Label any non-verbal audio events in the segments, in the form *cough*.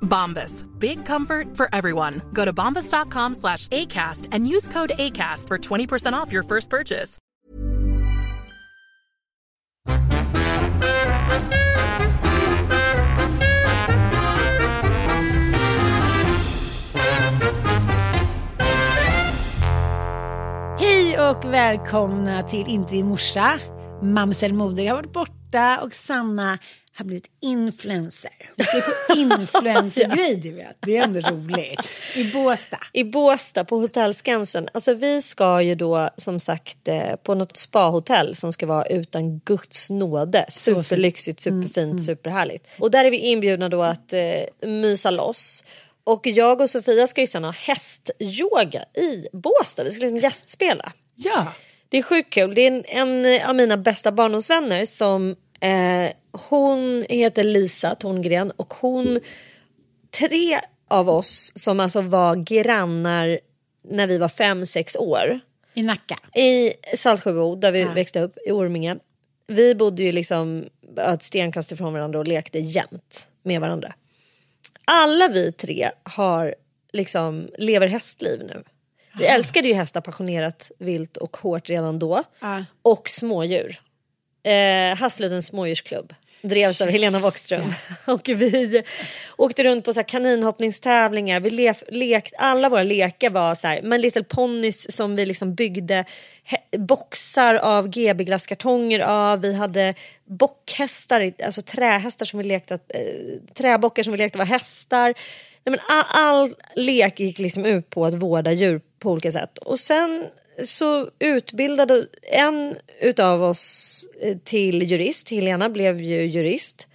Bombas. Big comfort for everyone. Go to bombas.com slash ACAST and use code ACAST for 20% off your first purchase. Hej och välkomna till Inte din morsa. Mamsel Modig har varit borta och Sanna har blivit influencer. Vi ska på *laughs* influencergrej, du vet. Det är ändå roligt. I Båstad. I Båstad på Hotell Skansen. Alltså vi ska ju då som sagt eh, på något spahotell som ska vara utan Guds nåde. Superlyxigt, superfint, mm, mm. superhärligt. Och där är vi inbjudna då att eh, mysa loss. Och jag och Sofia ska ju sen ha hästyoga i Båstad. Vi ska liksom gästspela. Ja. Det är sjukt kul. Det är en, en av mina bästa barndomsvänner som eh, hon heter Lisa Torngren och hon, tre av oss som alltså var grannar när vi var fem, sex år. I Nacka? I Saltsjöbo där vi ja. växte upp, i Orminge. Vi bodde ju liksom ett stenkast ifrån varandra och lekte jämt med varandra. Alla vi tre har liksom, lever hästliv nu. Vi älskade ju hästar passionerat, vilt och hårt redan då. Ja. Och smådjur. Eh, Hassludens smådjursklubb drevs av Helena Wåckström. *laughs* Och vi åkte runt på så kaninhoppningstävlingar. Vi le lek, alla våra lekar var så här, My Little Ponys som vi liksom byggde boxar av GB-glasskartonger av. Vi hade bockhästar, alltså trähästar som vi lekte, eh, träbockar som vi lekte var hästar. Nej, men all, all lek gick liksom ut på att vårda djur på olika sätt. Och sen så utbildade en utav oss eh, till jurist. Helena blev ju jurist.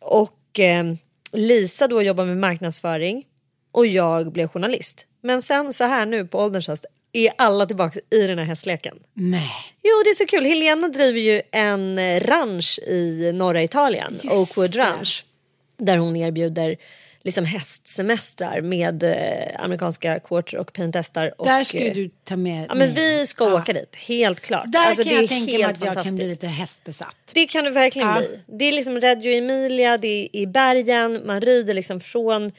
Och eh, Lisa då jobbar med marknadsföring. Och jag blev journalist. Men sen så här nu på ålderns höst är alla tillbaka i den här hästleken. Nej. Jo det är så kul. Helena driver ju en ranch i norra Italien. Just Oakwood Ranch. Där hon erbjuder liksom hästsemestrar med eh, amerikanska quarter och painthästar. Där ska eh, du ta med Ja men vi ska ja. åka dit, helt klart. Där alltså, kan jag tänka mig att jag kan bli lite hästbesatt. Det kan du verkligen ja. bli. Det är liksom Reggio Emilia, det är i bergen, man rider liksom från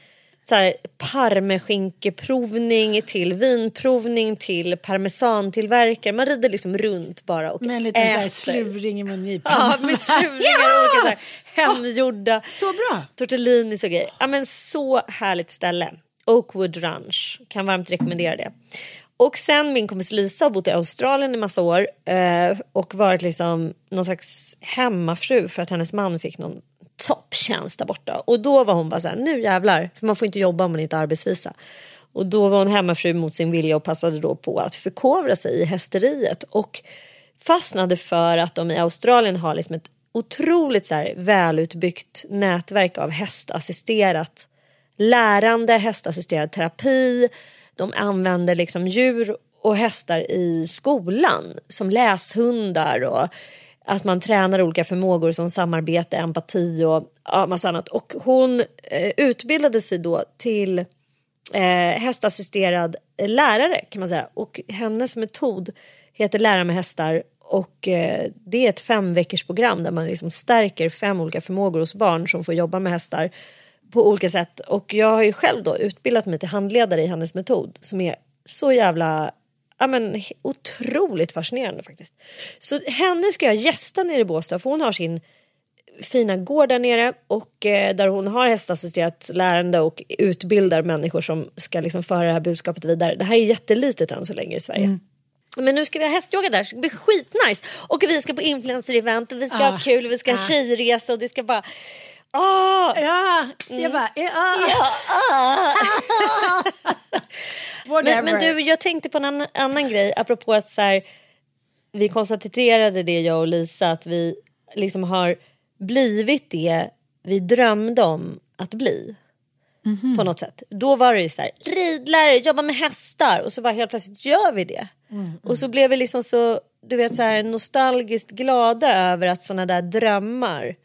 så här, parmeskinkeprovning till vinprovning till parmesantillverkare. Man rider liksom runt bara och Med en liten äter. Så i mungipan. Ja, med sluringar och olika så här, *laughs* hemgjorda oh, så bra. tortellinis och grejer. Ja, men så härligt ställe. Oakwood Ranch, kan varmt rekommendera det. Och sen min kompis Lisa har bott i Australien i massa år eh, och varit liksom någon slags hemmafru för att hennes man fick någon topptjänst där borta. Och då var hon bara så här, nu jävlar, för man får inte jobba om man inte har arbetsvisa. Och då var hon hemmafru mot sin vilja och passade då på att förkovra sig i hästeriet. Och fastnade för att de i Australien har liksom ett otroligt så här välutbyggt nätverk av hästassisterat lärande, hästassisterad terapi. De använder liksom djur och hästar i skolan som läshundar och att man tränar olika förmågor som samarbete, empati och ja, massa annat. Och hon eh, utbildade sig då till eh, hästassisterad lärare kan man säga och hennes metod heter Lära med hästar och eh, det är ett fem veckors program där man liksom stärker fem olika förmågor hos barn som får jobba med hästar på olika sätt. Och jag har ju själv då utbildat mig till handledare i hennes metod som är så jävla ja, men, otroligt fascinerande faktiskt. Så henne ska jag gästa nere i Båstad för hon har sin fina gård där nere och eh, där hon har hästassisterat lärande och utbildar människor som ska liksom föra det här budskapet vidare. Det här är jättelitet än så länge i Sverige. Mm. Men nu ska vi ha hästyoga där, det ska bli skitnice. Och vi ska på influencer-event och vi ska ah, ha kul, vi ska ha ah. tjejresa och det ska bara... Ah. Ja, jag bara... Ja. ja *laughs* ah. men, men, du, jag tänkte på en annan, annan grej apropå att så här, vi konstaterade det jag och Lisa att vi liksom har blivit det vi drömde om att bli. Mm -hmm. På något sätt. Då var det så här, ridlärare, jobba med hästar och så var helt plötsligt gör vi det. Mm, mm. Och så blev vi liksom så, du vet så här nostalgiskt glada över att såna där drömmar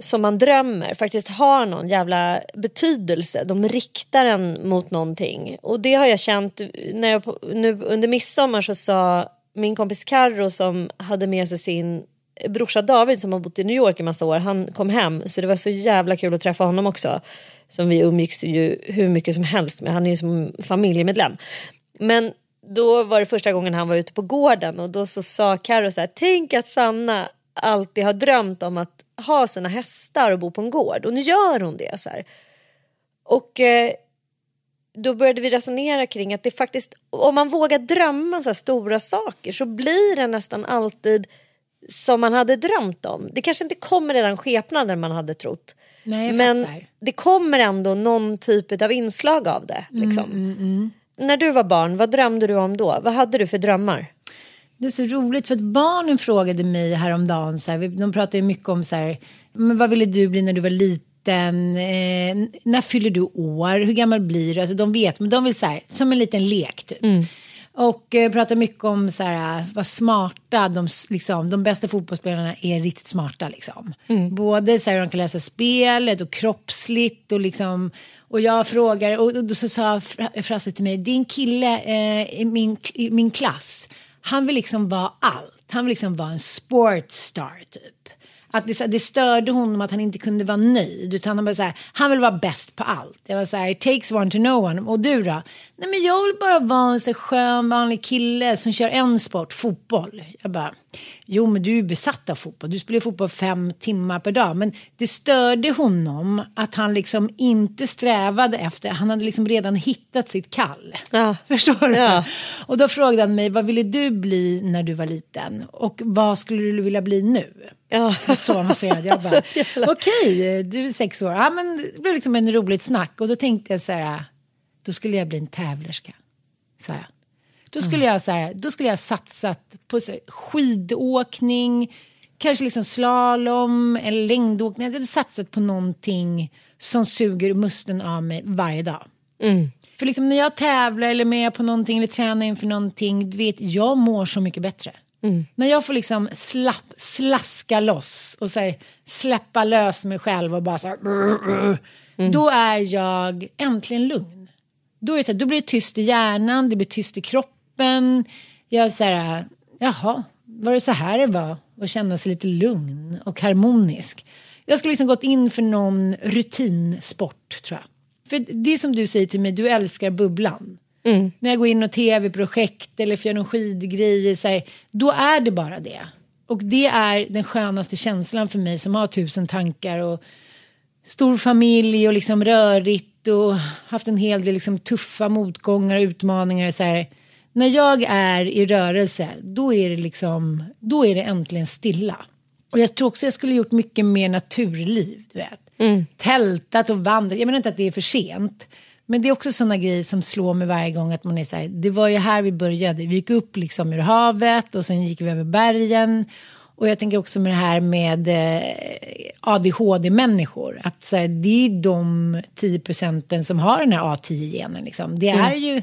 som man drömmer faktiskt har någon jävla betydelse. De riktar en mot någonting. Och det har jag känt när jag nu under midsommar så sa min kompis Carro som hade med sig sin brorsa David som har bott i New York i massa år. Han kom hem så det var så jävla kul att träffa honom också. Som vi umgicks ju hur mycket som helst med. Han är ju som familjemedlem. Men då var det första gången han var ute på gården och då så sa Carro så här, tänk att Sanna alltid har drömt om att ha sina hästar och bo på en gård och nu gör hon det. Så här. Och eh, då började vi resonera kring att det faktiskt, om man vågar drömma så stora saker så blir det nästan alltid som man hade drömt om. Det kanske inte kommer redan skepnaden man hade trott. Nej, men fattar. det kommer ändå någon typ av inslag av det. Liksom. Mm, mm, mm. När du var barn, vad drömde du om då? Vad hade du för drömmar? Det är så roligt för att barnen frågade mig häromdagen, så här, de pratade ju mycket om så här, men vad ville du bli när du var liten? Eh, när fyller du år? Hur gammal blir du? Alltså, de vet, men de vill så här, som en liten lek typ. Mm. Och eh, pratar mycket om så här, vad smarta, de, liksom, de bästa fotbollsspelarna är riktigt smarta. Liksom. Mm. Både så här, hur de kan läsa spelet och kroppsligt och liksom och jag frågar och då så sa Frasse till mig, din kille eh, i, min, i min klass, han vill liksom vara allt. Han vill liksom vara en sportstar typ. Att det, det störde honom att han inte kunde vara nöjd. Utan han, bara så här, han vill vara bäst på allt. Jag var så här, it takes one to know one. Och du då? Nej men jag vill bara vara en så skön vanlig kille som kör en sport, fotboll. Jag bara, jo men du är besatt av fotboll. Du spelar fotboll fem timmar per dag. Men det störde honom att han liksom inte strävade efter, han hade liksom redan hittat sitt kall. Ja. *laughs* Förstår du? Ja. Och då frågade han mig, vad ville du bli när du var liten? Och vad skulle du vilja bli nu? Ja. Så avancerad. Jag bara, *laughs* okej, okay, du är sex år. Ja, men det blev liksom en roligt snack. Och då tänkte jag så här, då skulle jag bli en tävlerska. Så här. Då skulle, jag, så här, då skulle jag satsat på så här, skidåkning, kanske liksom slalom eller längdåkning. Jag hade satsat på någonting som suger musten av mig varje dag. Mm. För liksom när jag tävlar eller med på någonting eller tränar inför någonting, du vet, jag mår så mycket bättre. Mm. När jag får liksom slapp, slaska loss och så här, släppa lös mig själv och bara så här, mm. då är jag äntligen lugn. Då, är det så här, då blir det tyst i hjärnan, det blir tyst i kroppen. Jag är så här, jaha, var det så här det var? Och känna sig lite lugn och harmonisk. Jag skulle liksom gått in för någon rutinsport tror jag. För det är som du säger till mig, du älskar bubblan. Mm. När jag går in och tv-projekt eller gör någon skidgrej, så här, då är det bara det. Och det är den skönaste känslan för mig som har tusen tankar och stor familj och liksom rörigt och haft en hel del liksom tuffa motgångar och utmaningar. Så här, när jag är i rörelse, då är det liksom, då är det äntligen stilla. Och jag tror också jag skulle gjort mycket mer naturliv, du vet. Tältat och vandrat. Jag menar inte att det är för sent. Men det är också sådana grejer som slår mig varje gång att man är så här, det var ju här vi började. Vi gick upp liksom ur havet och sen gick vi över bergen. Och jag tänker också med det här med eh, ADHD-människor. Att så här, det är de 10 procenten som har den här A10-genen. Liksom. Det är ju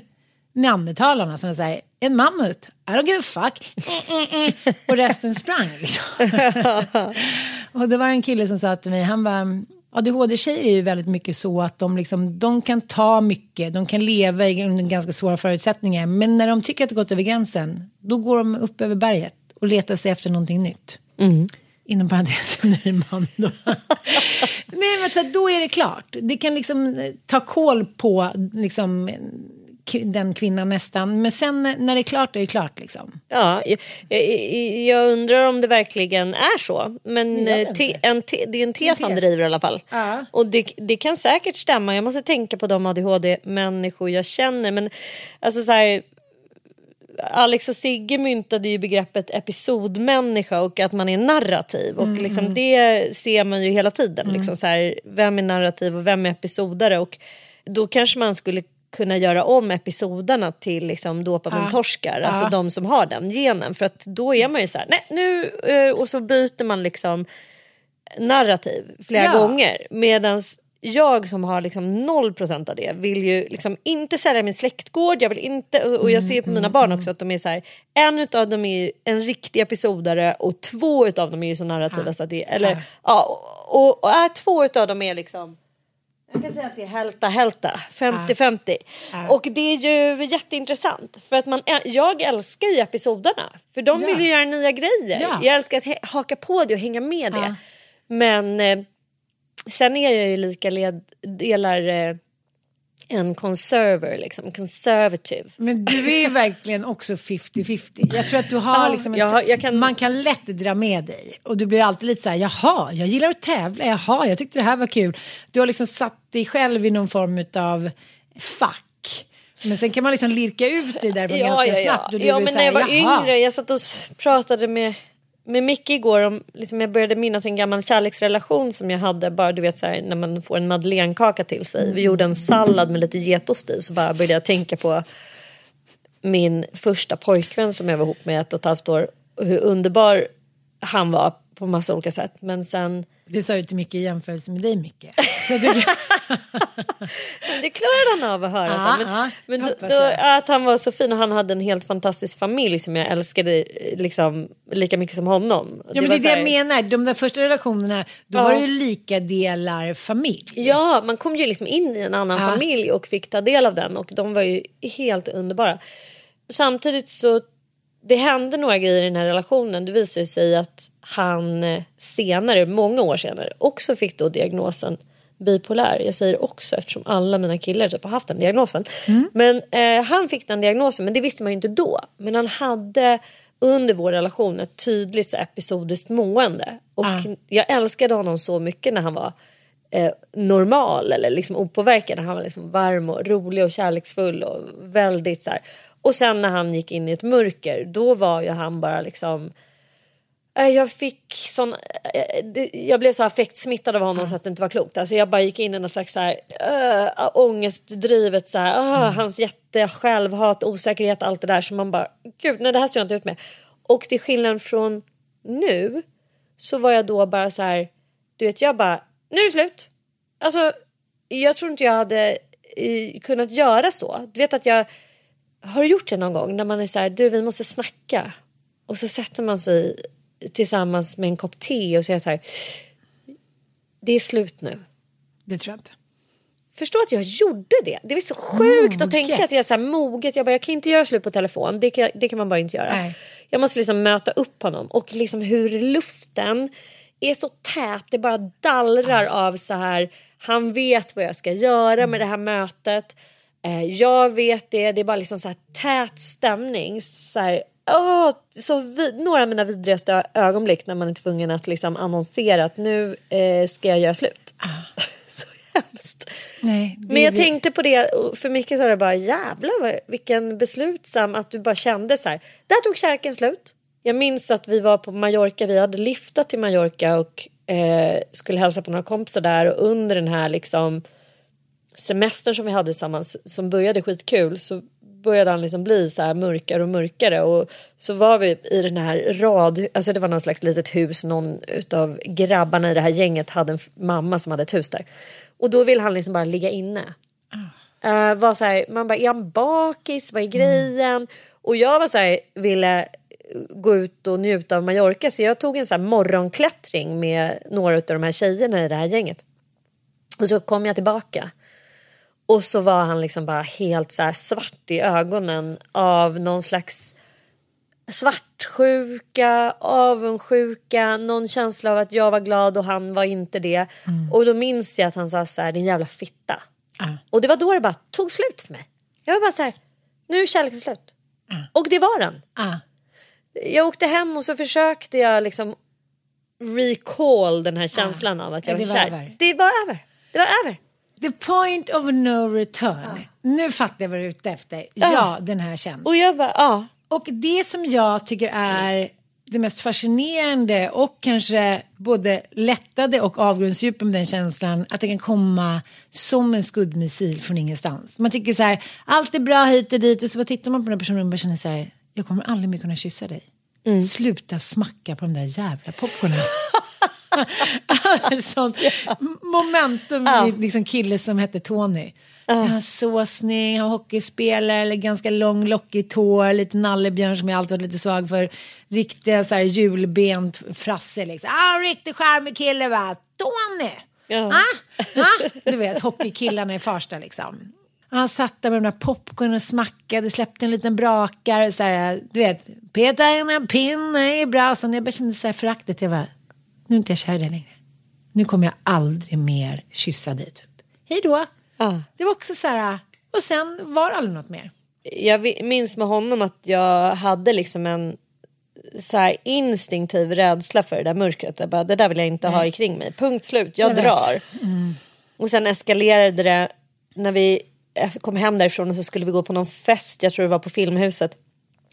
neandertalarna som säger en mammut, I don't give a fuck. Och resten sprang liksom. *laughs* och det var en kille som sa till mig, han var ADHD-tjejer är ju väldigt mycket så att de, liksom, de kan ta mycket, de kan leva i under ganska svåra förutsättningar. Men när de tycker att det gått över gränsen, då går de upp över berget och letar sig efter någonting nytt. Inom parentes en ny man då. *laughs* Nej men så här, då är det klart. Det kan liksom eh, ta koll på liksom den kvinnan nästan. Men sen när- det är klart är det klart liksom. Ja, jag, jag, undrar om det verkligen är så. Men eh, te, en te, det är ju en tes han tes. driver i alla fall. Ja. Och det, det kan säkert stämma. Jag måste tänka på de ADHD-människor jag känner. Men alltså så här, Alex och Sigge myntade ju begreppet episodmänniska och att man är narrativ. Och liksom det ser man ju hela tiden. Liksom så här, vem är narrativ och vem är episodare? Och då kanske man skulle kunna göra om episoderna till liksom dopamintorskar. Alltså de som har den genen. För att då är man ju så här, nej nu... eh, Och så byter man liksom narrativ flera Ja. gånger. Medan jag som har liksom 0% av det vill ju liksom inte sälja min släktgård. Jag vill inte, och och jag ser på mina barn också att de är så här, en utav dem är en riktig episodare och två utav dem är ju så narrativa så att det, eller ja, och, och är två utav dem är liksom jag kan säga att det är hälta hälta, 50-50. Och det är ju jätteintressant för att man, jag älskar ju episoderna för de vill ju göra nya grejer. Ja. Jag älskar att haka på det och hänga med det. Men eh, sen är jag ju lika led, delar eh, en conserver, liksom, conservative. Men du är *laughs* verkligen också 50-50. Jag tror att du har Ja, liksom, jag har- jag kan- man kan lätt dra med dig. Och du blir alltid lite så här, jaha, jag gillar att tävla, jaha, jag tyckte det här var kul. Du har liksom satt dig själv i någon form av fack. Men sen kan man liksom lirka ut dig därifrån ganska snabbt. Och du ja blir men när jag var jaha. yngre, jag satt och pratade med, med Micke igår om, liksom jag började minnas en gammal kärleksrelation som jag hade, bara du vet så här, när man får en madeleinekaka till sig. Vi gjorde en sallad med lite getost i så bara började jag tänka på min första pojkvän som jag var ihop med ett och ett halvt år. Och hur underbar han var på massa olika sätt. Men sen det sa ju till mycket i jämförelse med dig Micke. *laughs* Tycker, Det klarade han av att höra. Så. Men, ja, men då, då, att han var så fin och han hade en helt fantastisk familj som jag älskade eh, liksom, lika mycket som honom. ja, men det är det jag menar, de där första relationerna, då Ja. var det ju lika delar familj. Ja, man kom ju liksom in i en annan Ja. familj och fick ta del av den och de var ju helt underbara. Samtidigt så det hände några grejer i den här relationen. Det visade sig att han eh, senare, många år senare, också fick då diagnosen bipolär. Jag säger också eftersom alla mina killar typ har haft den diagnosen. Men eh, han fick den diagnosen, men det visste man ju inte då. Men han hade under vår relation ett tydligt så episodiskt mående. Och jag älskade honom så mycket när han var eh, normal eller liksom opåverkad. Han var liksom varm och rolig och kärleksfull och väldigt så här. Och sen när han gick in i ett mörker då var ju han bara liksom jag fick sån, eh, det- jag blev så affektsmittad av honom så att det inte var klokt. Alltså jag bara gick in i någon slags så här, äh, ångestdrivet så här, ah, hans jätte självhat, osäkerhet, allt det där. Så man bara, gud nej det här står jag inte ut med. Och till skillnad från nu så var jag då bara så här, du vet jag bara, nu är det slut. Alltså jag tror inte jag hade eh, kunnat göra så. Du vet att jag har du gjort det någon gång när man är så här, du vi måste snacka. Och så sätter man sig tillsammans med en kopp te och säger så här, det är slut nu. Det tror jag inte. Förstå att jag gjorde det. Det var så sjukt att tänka att jag är så här moget. Jag bara, jag kan inte göra slut på telefon. Det kan, det kan man bara inte göra. Nej. Jag måste liksom möta upp honom. Och liksom hur luften är så tät. Det bara dallrar av så här. Han vet vad jag ska göra med det här mötet. Eh, jag vet det. Det är bara liksom så här tät stämning. Så här, åh, så vi, några av mina vidrigaste ögonblick när man är tvungen att liksom annonsera att nu eh, ska jag göra slut. *laughs* så hemskt. Nej, Men jag det- tänkte på det, för mycket så var det bara jävlar vilken beslutsam att du bara kände så här. Där tog kärleken slut. jag minns att vi var på Mallorca, vi hade liftat till Mallorca och eh, skulle hälsa på några kompisar där och under den här liksom semestern som vi hade tillsammans som började skitkul så började han liksom bli så här mörkare och mörkare och så var vi i den här rad, alltså det var någon slags litet hus, någon utav grabbarna i det här gänget hade en mamma som hade ett hus där. Och då ville han liksom bara ligga inne. Uh, var så här, man bara, är han bakis? Vad är grejen? Mm. Och jag var så här, ville gå ut och njuta av Mallorca så jag tog en så här morgonklättring med några av de här tjejerna i det här gänget. Och så kom jag tillbaka. Och så var han liksom bara helt så svart i ögonen av någon slags svartsjuka, avundsjuka, någon känsla av att jag var glad och han var inte det. Mm. Och då minns jag att han sa så här, din jävla fitta. Uh. Och det var då det bara tog slut för mig. Jag var bara så här, nu är kärleken slut. Uh. Och det var den. Uh. Jag åkte hem och så försökte jag liksom recall den här känslan av att jag var, var kär. Över. Det var över. Det var över. The point of no return. Nu fattar jag vad du är ute efter. Ja, den här känd. Och jag bara, ja. Och det som jag tycker är det mest fascinerande och kanske både lättade och avgrundsdjupa med den känslan att det kan komma som en skuddmissil från ingenstans. Man tycker så här, allt är bra hit och dit och så bara tittar man på den personen och bara känner så här, jag kommer aldrig mer kunna kyssa dig. Mm. Sluta smacka på de där jävla popcornen. *laughs* *laughs* Sånt momentum ja. liksom kille som hette Tony. Uh. Han var så snygg, han var hockeyspelare, eller ganska lång lockigt hår, lite nallebjörn som jag alltid varit lite svag för. Riktiga så här julbent frasse liksom. Ah, riktig charmig kille va, Tony! Ja. Ah, ah, du vet hockeykillarna i Farsta liksom. Han satt där med de där popcorn och smackade, släppte en liten brakare, så här, du vet, peta in en pinne i brasan. Jag bara kände så här föraktet, jag bara, nu är inte jag kär i dig längre. Nu kommer jag aldrig mer kyssa dig typ. Hej då. Ah. Det var också så här, och sen var det aldrig något mer. Jag minns med honom att jag hade liksom en så här instinktiv rädsla för det där mörkret. Jag bara, det där vill jag inte Nej. ha i kring mig. Punkt slut, jag, jag drar. Mm. Och sen eskalerade det när vi kom hem därifrån och så skulle vi gå på någon fest, jag tror det var på Filmhuset.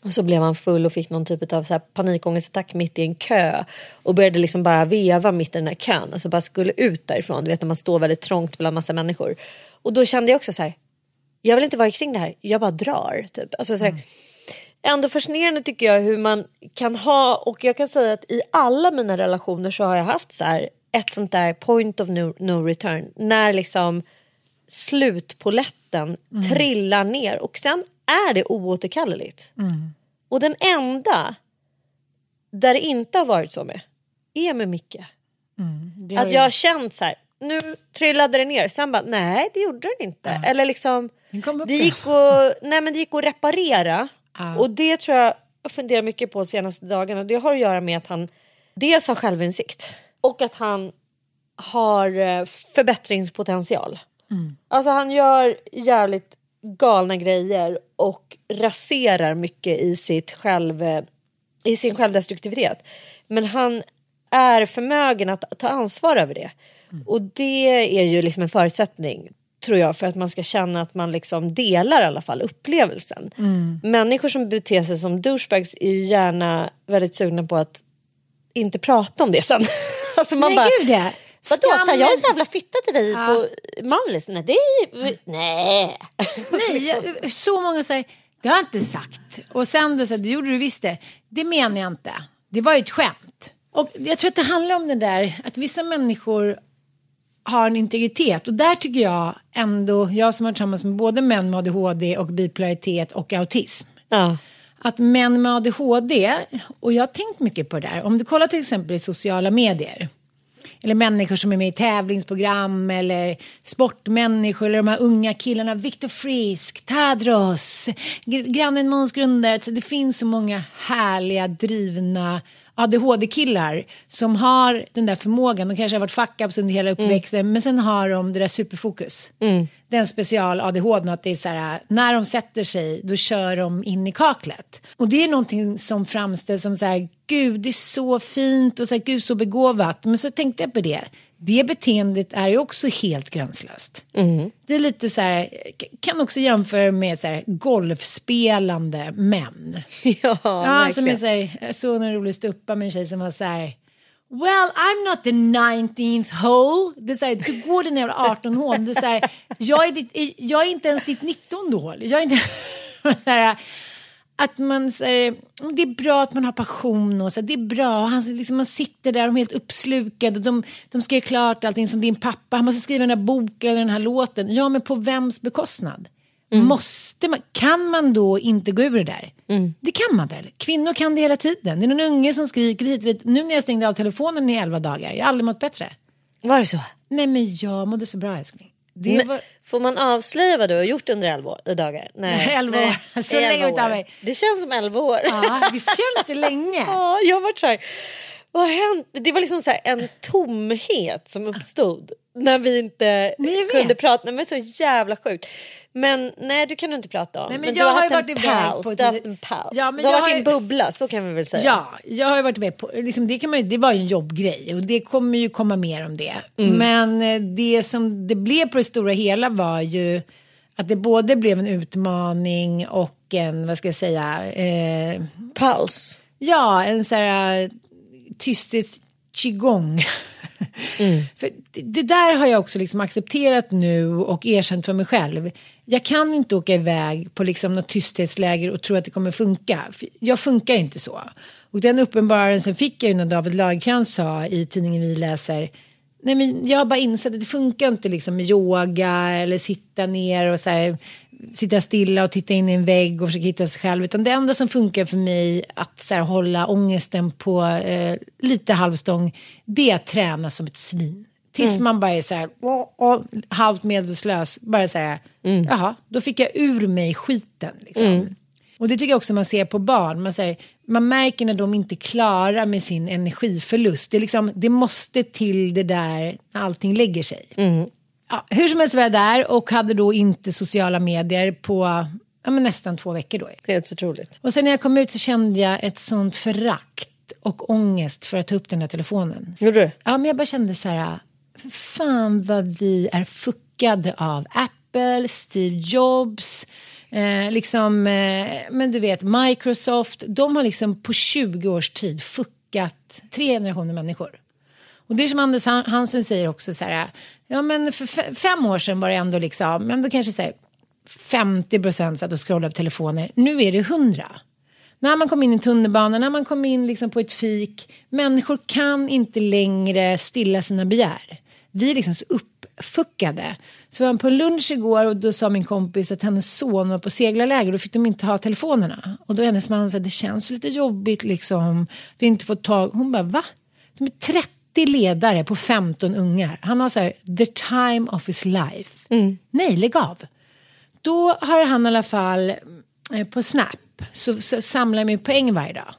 Och så blev han full och fick någon typ av så här panikångestattack mitt i en kö. Och började liksom bara veva mitt i den här kön. Alltså bara skulle ut därifrån. Du vet när man står väldigt trångt bland massa människor. Och då kände jag också så här. Jag vill inte vara kring det här. Jag bara drar. Typ. Alltså, så här, mm. Ändå fascinerande tycker jag hur man kan ha. Och jag kan säga att i alla mina relationer så har jag haft så här. Ett sånt där point of no, no return. När liksom slutpoletten mm. trillar ner. Och sen är det oåterkalleligt. Mm. Och den enda där det inte har varit så med är med Micke. Mm, att jag har känt så här, nu trillade det ner, sen bara nej det gjorde den inte. Ja. Eller liksom, det gick, att, *laughs* nej, men det gick att reparera. Ja. Och det tror jag jag funderar mycket på de senaste dagarna. Det har att göra med att han dels har självinsikt och att han har eh, förbättringspotential. Mm. Alltså han gör jävligt galna grejer och raserar mycket i, sitt själv, i sin självdestruktivitet. Men han är förmögen att ta ansvar över det. Mm. Och det är ju liksom en förutsättning tror jag för att man ska känna att man liksom delar i alla fall upplevelsen. Mm. Människor som beter sig som douchebags är ju gärna väldigt sugna på att inte prata om det sen. *laughs* alltså man Nej, bara, gud ja. Vadå, sa jag en jävla fitta till dig ja. på Mallis? Nej, det är. Nej. Nej, så många säger, det har jag inte sagt. Och sen då, så, det gjorde du visst det. Det menar jag inte. Det var ju ett skämt. Och jag tror att det handlar om det där att vissa människor har en integritet och där tycker jag ändå, jag som har tillsammans med både män med ADHD och bipolaritet och autism. Ja. Att män med ADHD, och jag har tänkt mycket på det där, om du kollar till exempel i sociala medier eller människor som är med i tävlingsprogram eller sportmänniskor eller de här unga killarna, Viktor Frisk, Tadros, grannen Måns Grundert. Alltså, det finns så många härliga, drivna ADHD-killar som har den där förmågan. De kanske har varit fuck-ups under hela uppväxten mm. men sen har de det där superfokus. Mm. Den special ADHD att det är så här när de sätter sig då kör de in i kaklet. Och det är någonting som framställs som så här gud det är så fint och så här, gud så begåvat. Men så tänkte jag på det. Det beteendet är ju också helt gränslöst. Mm. Det är lite så här, kan också jämföra med så här, golfspelande män. *laughs* Ja, Ja, som är så här, jag såg en rolig stuppa med en tjej som var så här Well, I'm not the 19th hole. Det är så här, du går den jävla 18 hål. Det är så här, jag, är ditt, jag är inte ens ditt 19 hål. Jag är inte... *laughs* så här, att man säger, det är bra att man har passion och så, det är bra. Och Han, liksom, man sitter där och är helt uppslukad och de, de ska göra klart allting som din pappa. Han måste skriva den här boken eller den här låten. Ja, men på vems bekostnad? Måste man, kan man då inte gå ur det där? Det kan man väl? Kvinnor kan det hela tiden. Det är någon unge som skriker hit och dit. Nu när jag stängde av telefonen i elva dagar, jag har aldrig mått bättre. Var det så? Nej men jag mådde så bra älskling. Var... Får man avslöja vad du har gjort under 11 år, dagar? Nej, Elva år. Så länge elva utav år. mig. Det känns som 11 år. Ja, visst känns det länge? *laughs* Ja, jag har varit så här, vad har hänt? Det var liksom så här en tomhet som uppstod när vi inte Nej, kunde prata. Nej, men så jävla sjukt. Men nej, du kan du inte prata om. Nej, men men jag du har, har haft ju en paus. på Du har haft en paus. Ja, men du har jag varit i har en bubbla, så kan vi väl säga. Ja, jag har varit med på, liksom, det, kan man, det var ju en jobbgrej och det kommer ju komma mer om det. Mm. Men eh, det som det blev på det stora hela var ju att det både blev en utmaning och en, vad ska jag säga, eh, Paus. ja, en så här tystes qigong. *laughs* För det, där har jag också liksom accepterat nu och erkänt för mig själv. Jag kan inte åka iväg på liksom något tysthetsläger och tro att det kommer funka. Jag funkar inte så. Och den uppenbarelsen fick jag ju när David Lagercrantz sa i tidningen Vi läser. Nej men jag har bara insett att det funkar inte liksom med yoga eller sitta ner och så här, sitta stilla och titta in i en vägg och försöka hitta sig själv. Utan det enda som funkar för mig att så här, hålla ångesten på eh, lite halvstång det är att träna som ett svin. Tills man bara är så här, åh, åh, halvt medvetslös. Bara så här, jaha, då fick jag ur mig skiten. Liksom. Och det tycker jag också man ser på barn. Man, säger, man märker när de inte klarar med sin energiförlust. Det, liksom, det måste till det där när allting lägger sig. Ja, hur som helst var jag där och hade då inte sociala medier på ja, men nästan två veckor då. Helt otroligt. Och sen när jag kom ut så kände jag ett sånt förakt och ångest för att ta upp den här telefonen. Gjorde du? Ja, men jag bara kände så här, fan vad vi är fuckade av Apple, Steve Jobs, eh, liksom, eh, men du vet, Microsoft. De har liksom på 20 års tid fuckat tre generationer människor. Och det är som Anders Hansen säger också så här, ja men för fem år sedan var det ändå liksom, men då kanske så här, 50 procent satt och scrollade på telefoner. Nu är det 100. När man kom in i tunnelbanan, när man kom in liksom på ett fik. Människor kan inte längre stilla sina begär. Vi är liksom så uppfuckade. Så var på lunch igår och då sa min kompis att hennes son var på seglarläger och då fick de inte ha telefonerna. Och då hennes man sa det känns lite jobbigt liksom. Vi har inte fått tag. Hon bara va? De är 30 ledare på 15 ungar. Han har så här the time of his life. Nej, lägg av då har han i alla fall eh, på Snap så, så samlar de poäng varje dag.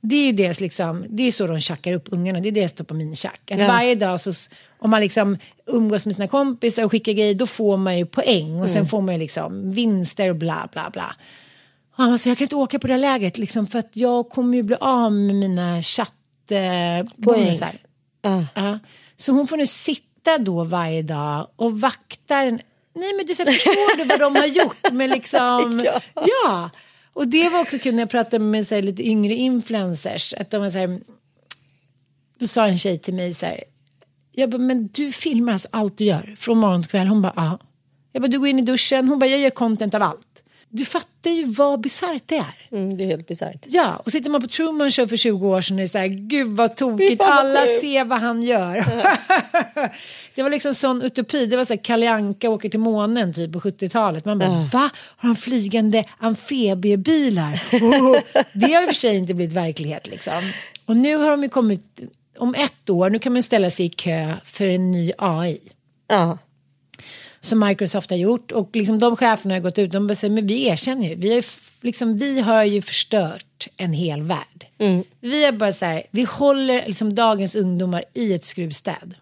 Det är ju deras liksom, det är så de tjackar upp ungarna, det är deras dopamintjack. Att Ja. varje dag så, om man liksom umgås med sina kompisar och skickar grejer, då får man ju poäng och sen får man ju liksom vinster och bla bla bla. Och han sa, jag kan inte åka på det här lägret liksom, för att jag kommer ju bli av med mina chattbonusar. Ah. Ja. Så hon får nu sitta då varje dag och vakta en... Nej men du så här, förstår du vad de har gjort med liksom... *laughs* Ja. ja. Och det var också kul när jag pratade med så här, lite yngre influencers. Att de var så här, då sa en tjej till mig så här. Jag bara, men du filmar alltså allt du gör från morgon till kväll. Hon bara, ja. Jag bara, du går in i duschen. Hon bara, jag gör content av allt. Du fattar ju vad bisarrt det är. Mm, det är helt bisarrt. Ja, och sitter man på Truman Show för 20 år sedan och är så här, gud vad tokigt, *laughs* alla sjukt." ser vad han gör. *laughs* det var liksom sån utopi, det var så här Kalle Anka åker till månen typ på 70-talet. Man bara, va? Har han flygande amfibiebilar? Oh, det har i och för sig inte blivit verklighet liksom. Och nu har de ju kommit, om ett år, nu kan man ställa sig i kö för en ny AI Ja. Som Microsoft har gjort och liksom de cheferna har gått ut de säger men vi erkänner ju vi har liksom, vi har ju förstört en hel värld. Vi är bara så här, vi håller liksom dagens ungdomar i ett skruvstäd.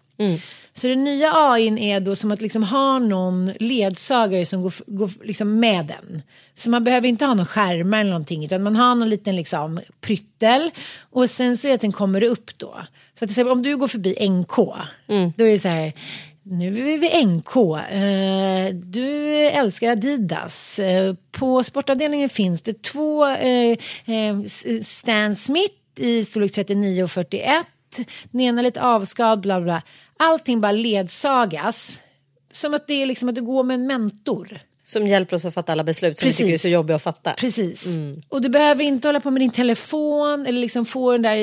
Så den nya AIn är då som att liksom ha någon ledsagare som går, går liksom med den. Så man behöver inte ha någon skärmar eller någonting utan man har någon liten liksom pryttel och sen så är det att den kommer upp då. Så att om du går förbi NK då är det så här nu är vi NK. Eh, du älskar Adidas. Eh, på sportavdelningen finns det två eh, Stan Smith i storlek 39 och 41. Den ena lite avskavd, bla bla. Allting bara ledsagas. Som att det är liksom att du går med en mentor. Som hjälper oss att fatta alla beslut som vi tycker är så jobbiga att fatta. Precis. Och du behöver inte hålla på med din telefon eller liksom få den där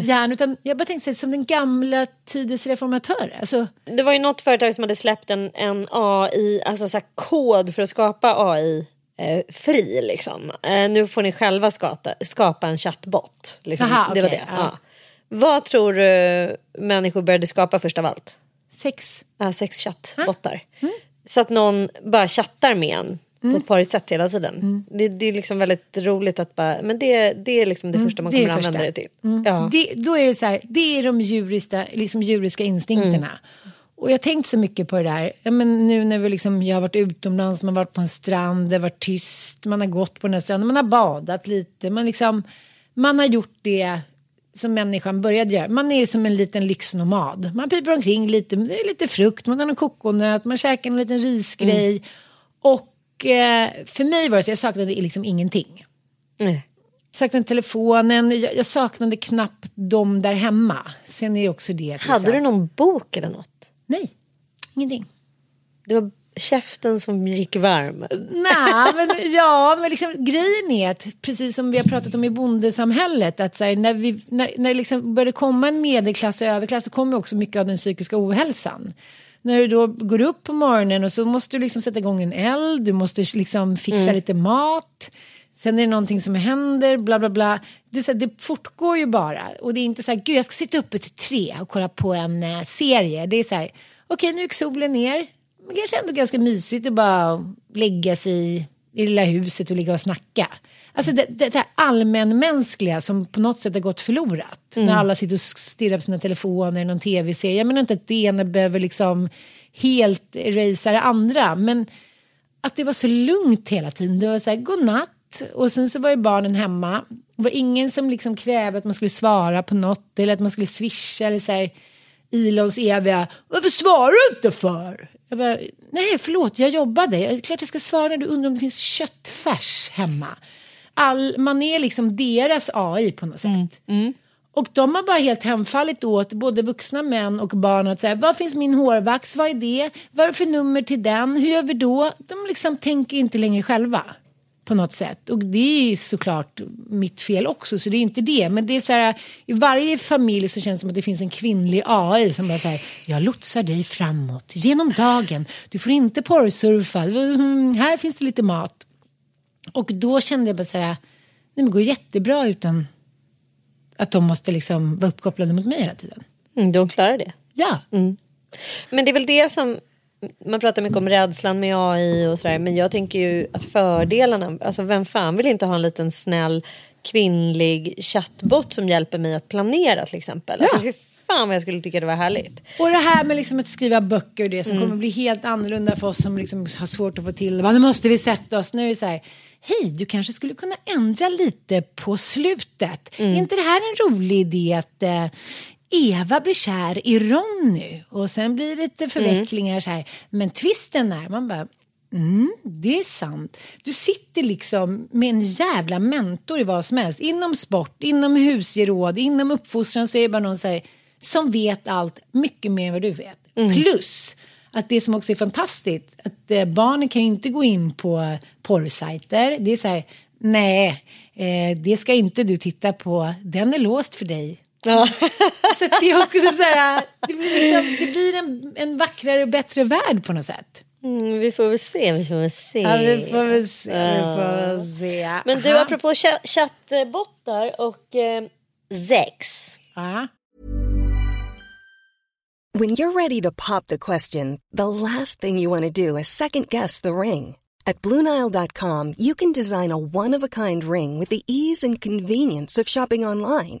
hjärnan. Utan jag bara tänkte som den gamla tidens reformatörer. Alltså, Det var ju något företag som hade släppt en, en AI, alltså så kod för att skapa AI eh, fri liksom. Eh, nu får ni själva skapa, skapa en chattbot. Liksom. Aha, det var okej, det. ja. Ja. Vad tror du människor började skapa först av allt? sex. Ja, sex chattbottar. Så att någon bara chattar med en på ett parigt sätt hela tiden. Det, det är liksom väldigt roligt att bara, men det, det är liksom det första man det kommer första. använda det till. Ja. Det, då är det så här, det är de djuriska, liksom djuriska instinkterna. Och jag har tänkt så mycket på det där. Ja, men nu när vi liksom, jag har varit utomlands, man har varit på en strand, det har varit tyst, man har gått på den här stranden, man har badat lite, man, liksom, man har gjort det som människan började göra. Man är som en liten lyxnomad. Man piper omkring lite, det är lite frukt, man har en kokonöt, man käkar en liten risgrej. Och eh, för mig var det så, jag saknade liksom ingenting. Nej. Saknade telefonen, jag, jag saknade knappt dem där hemma. Sen är det också det. Hade liksom- du någon bok eller något? Nej, ingenting. Det var käften som gick varm. Nej, *laughs* men ja, men liksom, grejen är att precis som vi har pratat om i bondesamhället att här, när, vi, när, när det liksom började komma en medelklass och överklass då kommer också mycket av den psykiska ohälsan. När du då går upp på morgonen och så måste du liksom sätta igång en eld, du måste liksom fixa lite mat. Sen är det någonting som händer, bla bla bla. Det, så här, det fortgår ju bara. Och det är inte så här, gud jag ska sitta uppe till tre och kolla på en eh, serie. Det är så här, okej nu gick solen ner. Men kanske ändå ganska mysigt att bara lägga sig i, i det lilla huset och ligga och snacka. Alltså det, det, det här allmänmänskliga som på något sätt har gått förlorat. När alla sitter och stirrar på sina telefoner, någon tv-serie. Jag menar inte att det ena behöver liksom helt erasa det andra. Men att det var så lugnt hela tiden. Det var så här, godnatt. Och sen så var ju barnen hemma. Det var ingen som liksom krävde att man skulle svara på något eller att man skulle swisha eller så här Ilons eviga Varför svarar du inte för? Jag bara, nej förlåt jag jobbade. Jag, är klart jag ska svara när du undrar om det finns köttfärs hemma. All, man är liksom deras AI på något sätt. Och de har bara helt hemfallit åt både vuxna män och barn att säga vad finns min hårvax, vad är det, vad är det för nummer till den, hur gör vi då? De liksom tänker inte längre själva på något sätt. Och det är såklart mitt fel också, så det är inte det. Men det är så här, i varje familj så känns det som att det finns en kvinnlig AI som bara säger jag lotsar dig framåt genom dagen. Du får inte porrsurfa, Mm, här finns det lite mat. Och då kände jag bara så här, nej men det går jättebra utan att de måste liksom vara uppkopplade mot mig hela tiden. Mm, de klarar det. Ja, Men det är väl det som man pratar mycket om rädslan med AI och sådär. Men jag tänker ju att fördelarna, alltså vem fan vill inte ha en liten snäll kvinnlig chattbot som hjälper mig att planera till exempel. Alltså hur fan vad jag skulle tycka det var härligt. Och det här med liksom att skriva böcker och det som kommer bli helt annorlunda för oss som liksom har svårt att få till det. Nu måste vi sätta oss. Nu är det så här, hej du kanske skulle kunna ändra lite på slutet. Är inte det här en rolig idé att eh, Eva blir kär i Ronny och sen blir det lite förvecklingar så här. Men twisten är, man bara Mm, det är sant. Du sitter liksom med en jävla mentor i vad som helst. Inom sport, inom husgeråd, inom uppfostran så är det bara någon här, som vet allt mycket mer än vad du vet. Plus att det som också är fantastiskt att eh, barnen kan ju inte gå in på porrsajter. Det är så här, nej, eh, det ska inte du titta på. Den är låst för dig. *laughs* Så det är också så här, det blir, liksom, det blir en, en vackrare och bättre värld på något sätt. Mm, vi får väl se, vi får väl se. Ja, vi får väl se. Vi får väl se. Men du, Aha. apropå cha- chattbottar och eh, sex. Ja. When you're ready to pop the question, the last thing you want to do is second guess the ring. At Bluenile.com, you can design a one of a kind ring with the ease and convenience of shopping online.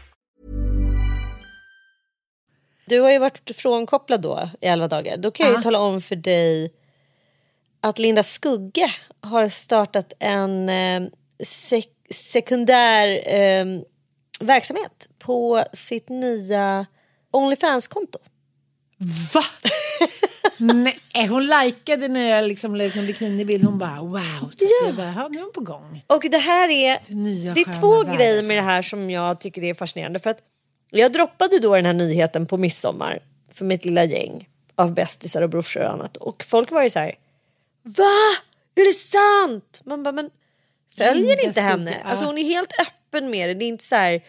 Du har ju varit frånkopplad då i elva dagar. Då kan jag ju tala om för dig att Linda Skugge har startat en eh, sek- sekundär eh, verksamhet på sitt nya Onlyfans-konto. Va? Nej, hon likade när jag liksom la ut en bikinibild. Hon bara wow. Typ. Ja. Jag bara, ja, nu är hon på gång. Och det här är, det är två världar, grejer alltså. med det här som jag tycker är fascinerande. För att jag droppade då den här nyheten på midsommar för mitt lilla gäng av bästisar och brorsor och annat. Och folk var ju så här, va? Är det sant? Man bara, men följer ni inte henne? ja. Alltså hon är helt öppen med det. Det är inte så här,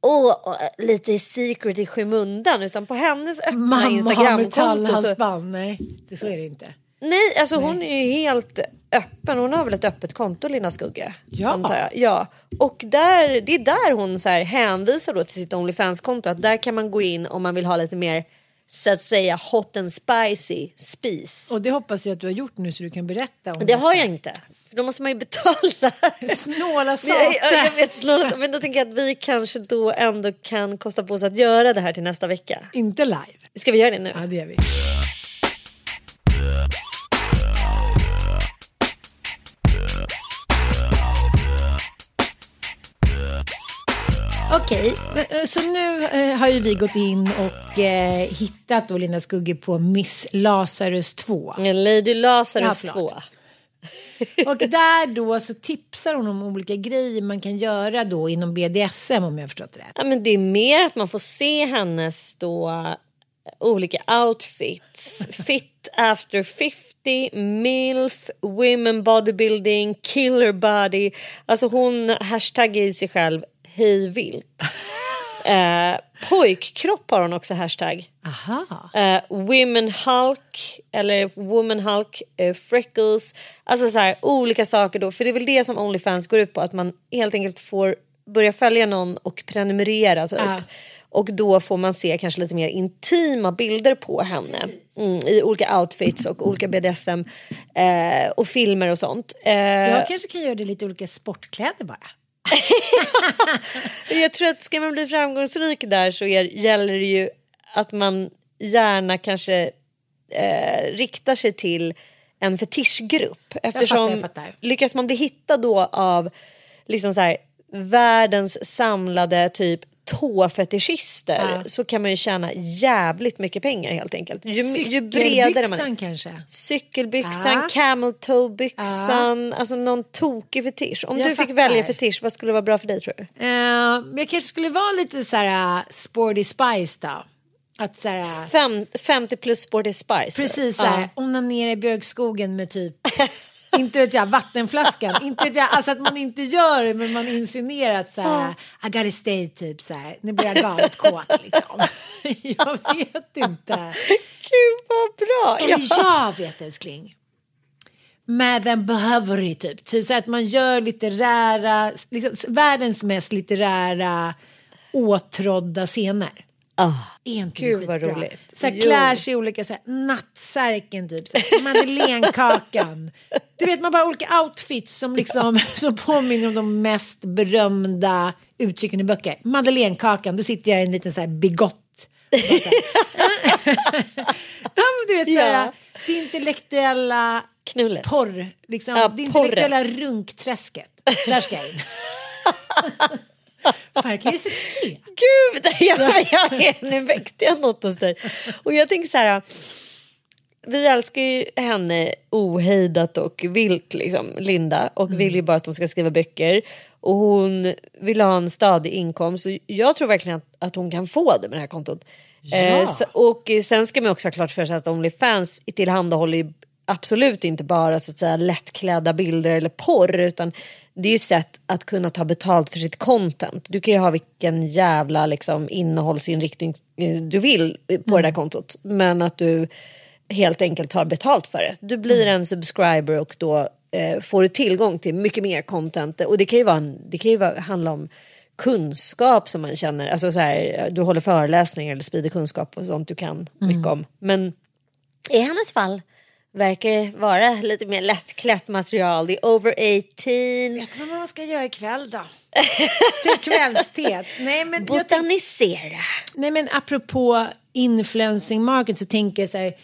åh, lite secret i skymundan. Utan på hennes öppna Mamma har Instagramkonto. så- metallhalsband. Nej, det, så är det inte. Nej, alltså hon är ju helt öppen. Hon har väl ett öppet konto, Lina Skugge? Ja. Antar jag. ja. Och där, det är där hon så här hänvisar då till sitt Onlyfans-konto. Att där kan man gå in om man vill ha lite mer så att säga hot and spicy spis. Och det hoppas jag att du har gjort nu så du kan berätta om Det har jag inte. För då måste man ju betala. Snåla satan. jag, jag, jag vet, snåla, men då tänker jag att vi kanske då ändå kan kosta på oss att göra det här till nästa vecka. Inte live. Ska vi göra det nu? Ja, det gör vi. Okej, men, eh, så nu eh, har ju vi gått in och eh, hittat då Linda Skugge på Miss Lazarus 2. Lady Lazarus Ja, 2. förlåt. Och där då så tipsar hon om olika grejer man kan göra då inom BDSM om jag har förstått rätt. Ja, men det är mer att man får se hennes då olika outfits. *laughs* Fit after 50, milf, women bodybuilding, killer body. Alltså hon hashtaggar i sig själv hej vilt. eh, pojkkropp har hon också hashtag. Aha. Eh, women Hulk eller Woman Hulk, eh, freckles. Alltså så här, olika saker då. För det är väl det som Onlyfans går ut på. Att man helt enkelt får börja följa någon och prenumerera. Ja. upp. Och då får man se kanske lite mer intima bilder på henne. Mm, I olika outfits och olika BDSM eh, och filmer och sånt. Eh, Jag kanske kan göra det i lite olika sportkläder bara. *laughs* Jag tror att ska man bli framgångsrik där så är, gäller det ju att man gärna kanske eh, riktar sig till en fetischgrupp. Eftersom fattar, jag fattar. lyckas man bli hittad då av liksom så här, världens samlade typ tåfetischister Ja. så kan man ju tjäna jävligt mycket pengar helt enkelt. Ju, ju bredare man är. kanske. Cykelbyxan, Ja. camel toe byxan, alltså någon tokig fetisch. Om Jag du fick fattar. välja fetisch, vad skulle vara bra för dig tror du? Eh, men jag kanske skulle vara lite så här uh, sporty spice då. Att så här, Fem, 50 plus sporty spice. precis så Ja. här, onanera i björkskogen med typ *laughs* inte vet jag, vattenflaskan. inte vet jag, alltså att man inte gör det men man insinuerar att så här, I gotta stay typ så här, nu blir jag galet kåt liksom. *laughs* jag vet inte. Gud vad bra. Eller jag vet älskling. Med en behöver typ. typ så att man gör litterära, liksom, världens mest litterära åtrådda scener. Ah, inte det Gud vad roligt. Så här, klär sig i olika, så här, nattsärken typ, så här, madeleinekakan. *laughs* Du vet man bara olika outfits som liksom *laughs* som påminner om de mest berömda uttrycken i böcker. Madeleinekakan, då sitter jag i en liten så här bigott. Så *laughs* du vet så här, Ja. det intellektuella Knullet. porr, liksom, Ja, det intellektuella porret. runkträsket. Där ska jag in. Fan, jag kan ju se. Gud, *laughs* jag, jag, nu väckte jag något hos dig. Och jag tänker så här. Vi älskar ju henne ohejdat och vilt, liksom, Linda. Och vill ju bara att hon ska skriva böcker. Och hon vill ha en stadig inkomst. Och jag tror verkligen att, att hon kan få det med det här kontot. Eh, så, och sen ska man också ha klart för sig att Onlyfans tillhandahåller ju absolut inte bara så att säga lättklädda bilder eller porr. Utan det är ju sätt att kunna ta betalt för sitt content. Du kan ju ha vilken jävla liksom, innehållsinriktning eh, du vill på det där kontot. Men att du helt enkelt tar betalt för det. Du blir en subscriber och då eh, får du tillgång till mycket mer content. Och det kan ju, vara en, det kan ju vara, handla om kunskap som man känner. Alltså så här, du håller föreläsningar eller sprider kunskap och sånt du kan mycket om. Men i hennes fall verkar vara lite mer lättklätt material. Det är over 18. Vet du vad man ska göra ikväll då? *laughs* Till kvällsteet. Nej men, Botanisera. nej men apropå influencing market så tänker jag så här.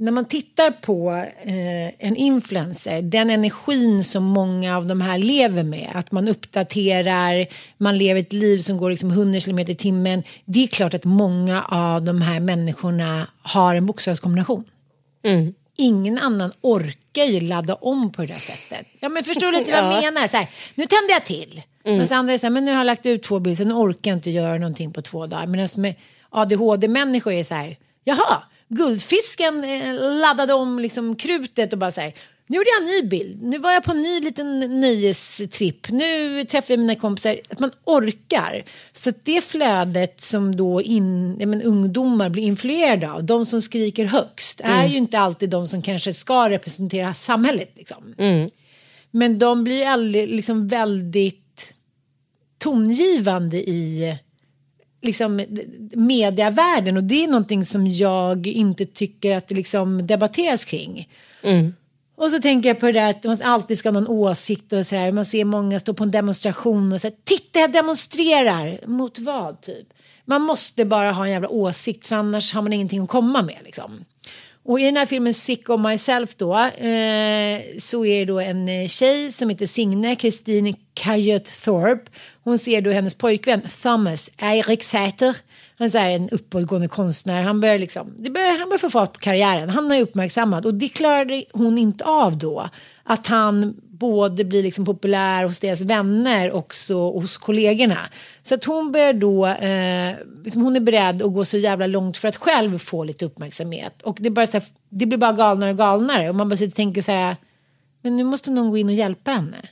När man tittar på eh, en influencer, den energin som många av de här lever med, att man uppdaterar, man lever ett liv som går liksom 100 km i timmen. Det är klart att många av de här människorna har en bokstavskombination. Ingen annan orkar ju ladda om på det där sättet. Ja men förstår du lite vad jag *laughs* Ja. menar? Så här, nu tänder jag till. Men så andra är så här, men nu har jag lagt ut två bilder så nu orkar jag inte göra någonting på två dagar. Medan med ADHD-människor är så här, jaha, guldfisken eh, laddade om liksom krutet och bara så här, nu gjorde jag en ny bild, nu var jag på en ny liten nöjestripp, nu träffar jag mina kompisar, att man orkar. Så det flödet som då in, men, ungdomar blir influerade av, de som skriker högst, är ju inte alltid de som kanske ska representera samhället. Liksom. Men de blir aldrig liksom väldigt tongivande i liksom mediavärlden och det är någonting som jag inte tycker att det liksom debatteras kring. Och så tänker jag på det där att man alltid ska ha någon åsikt och så här. Man ser många stå på en demonstration och säga titta jag demonstrerar. Mot vad typ? Man måste bara ha en jävla åsikt för annars har man ingenting att komma med liksom. Och i den här filmen Sick of Myself då eh, så är det då en eh, tjej som heter Signe, Christine Kajot Thorpe. Hon ser då hennes pojkvän Thomas Eirik Säter. Han är så här en uppåtgående konstnär. Han börjar, liksom, det börjar, han börjar få fart på karriären. Han är uppmärksammad och det klarade hon inte av då. Att han både blir liksom populär hos deras vänner och hos kollegorna. Så att hon börjar då, eh, liksom hon är beredd att gå så jävla långt för att själv få lite uppmärksamhet. Och det, bara så här, det blir bara galnare och galnare och man bara sitter och tänker så här, men nu måste någon gå in och hjälpa henne.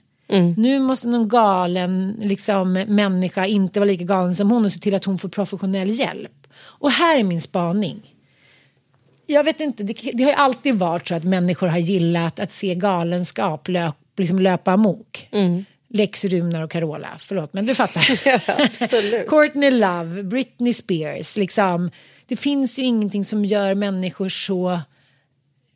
Nu måste någon galen liksom, människa inte vara lika galen som hon och se till att hon får professionell hjälp. Och här är min spaning. Jag vet inte, det, det har ju alltid varit så att människor har gillat att se galenskap löp, liksom löpa amok. Lex Runar och Carola, förlåt men du fattar. *laughs* absolut. Courtney Love, Britney Spears, liksom. Det finns ju ingenting som gör människor så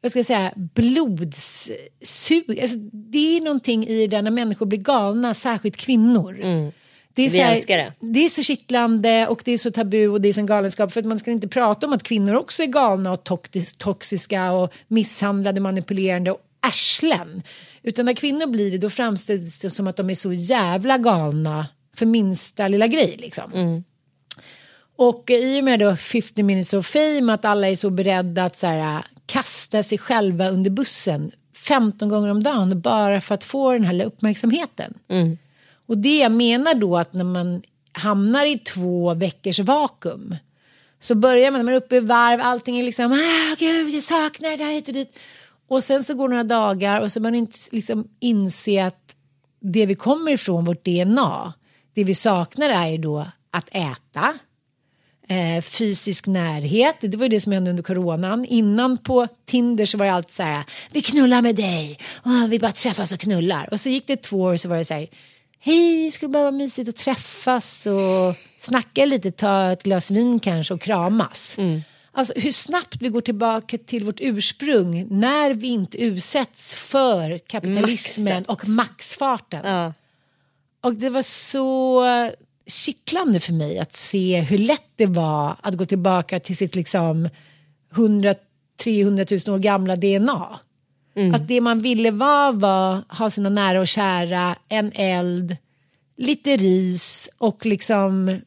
vad ska jag säga, blodssug. Alltså, det är någonting i det när människor blir galna, särskilt kvinnor. Det är, Mm. Vi så här, älskar det. det är så kittlande och det är så tabu och det är sån galenskap för att man ska inte prata om att kvinnor också är galna och tox- toxiska och misshandlade, manipulerande och arslen. Utan när kvinnor blir det då framställs det som att de är så jävla galna för minsta lilla grej liksom. Och i och med då 50 minutes of fame att alla är så beredda att så här, kasta sig själva under bussen 15 gånger om dagen bara för att få den här uppmärksamheten. Och det jag menar då att när man hamnar i två veckors vakuum så börjar man, när man är uppe i varv, allting är liksom, ah, gud jag saknar det här hit och dit. Och sen så går några dagar och så börjar man inte liksom inse att det vi kommer ifrån, vårt DNA, det vi saknar är ju då att äta, eh, fysisk närhet. Det var ju det som hände under coronan. Innan på Tinder så var det alltid så här, vi knullar med dig, oh, vi bara träffas och knullar. Och så gick det två år så var det så här, hej, skulle bara vara mysigt att träffas och snacka lite, ta ett glas vin kanske och kramas. Alltså hur snabbt vi går tillbaka till vårt ursprung när vi inte utsätts för kapitalismen Maxet. och maxfarten. Ja. Och det var så kittlande för mig att se hur lätt det var att gå tillbaka till sitt liksom 100 300 000 år gamla DNA. Att det man ville vara var ha sina nära och kära, en eld, lite ris och liksom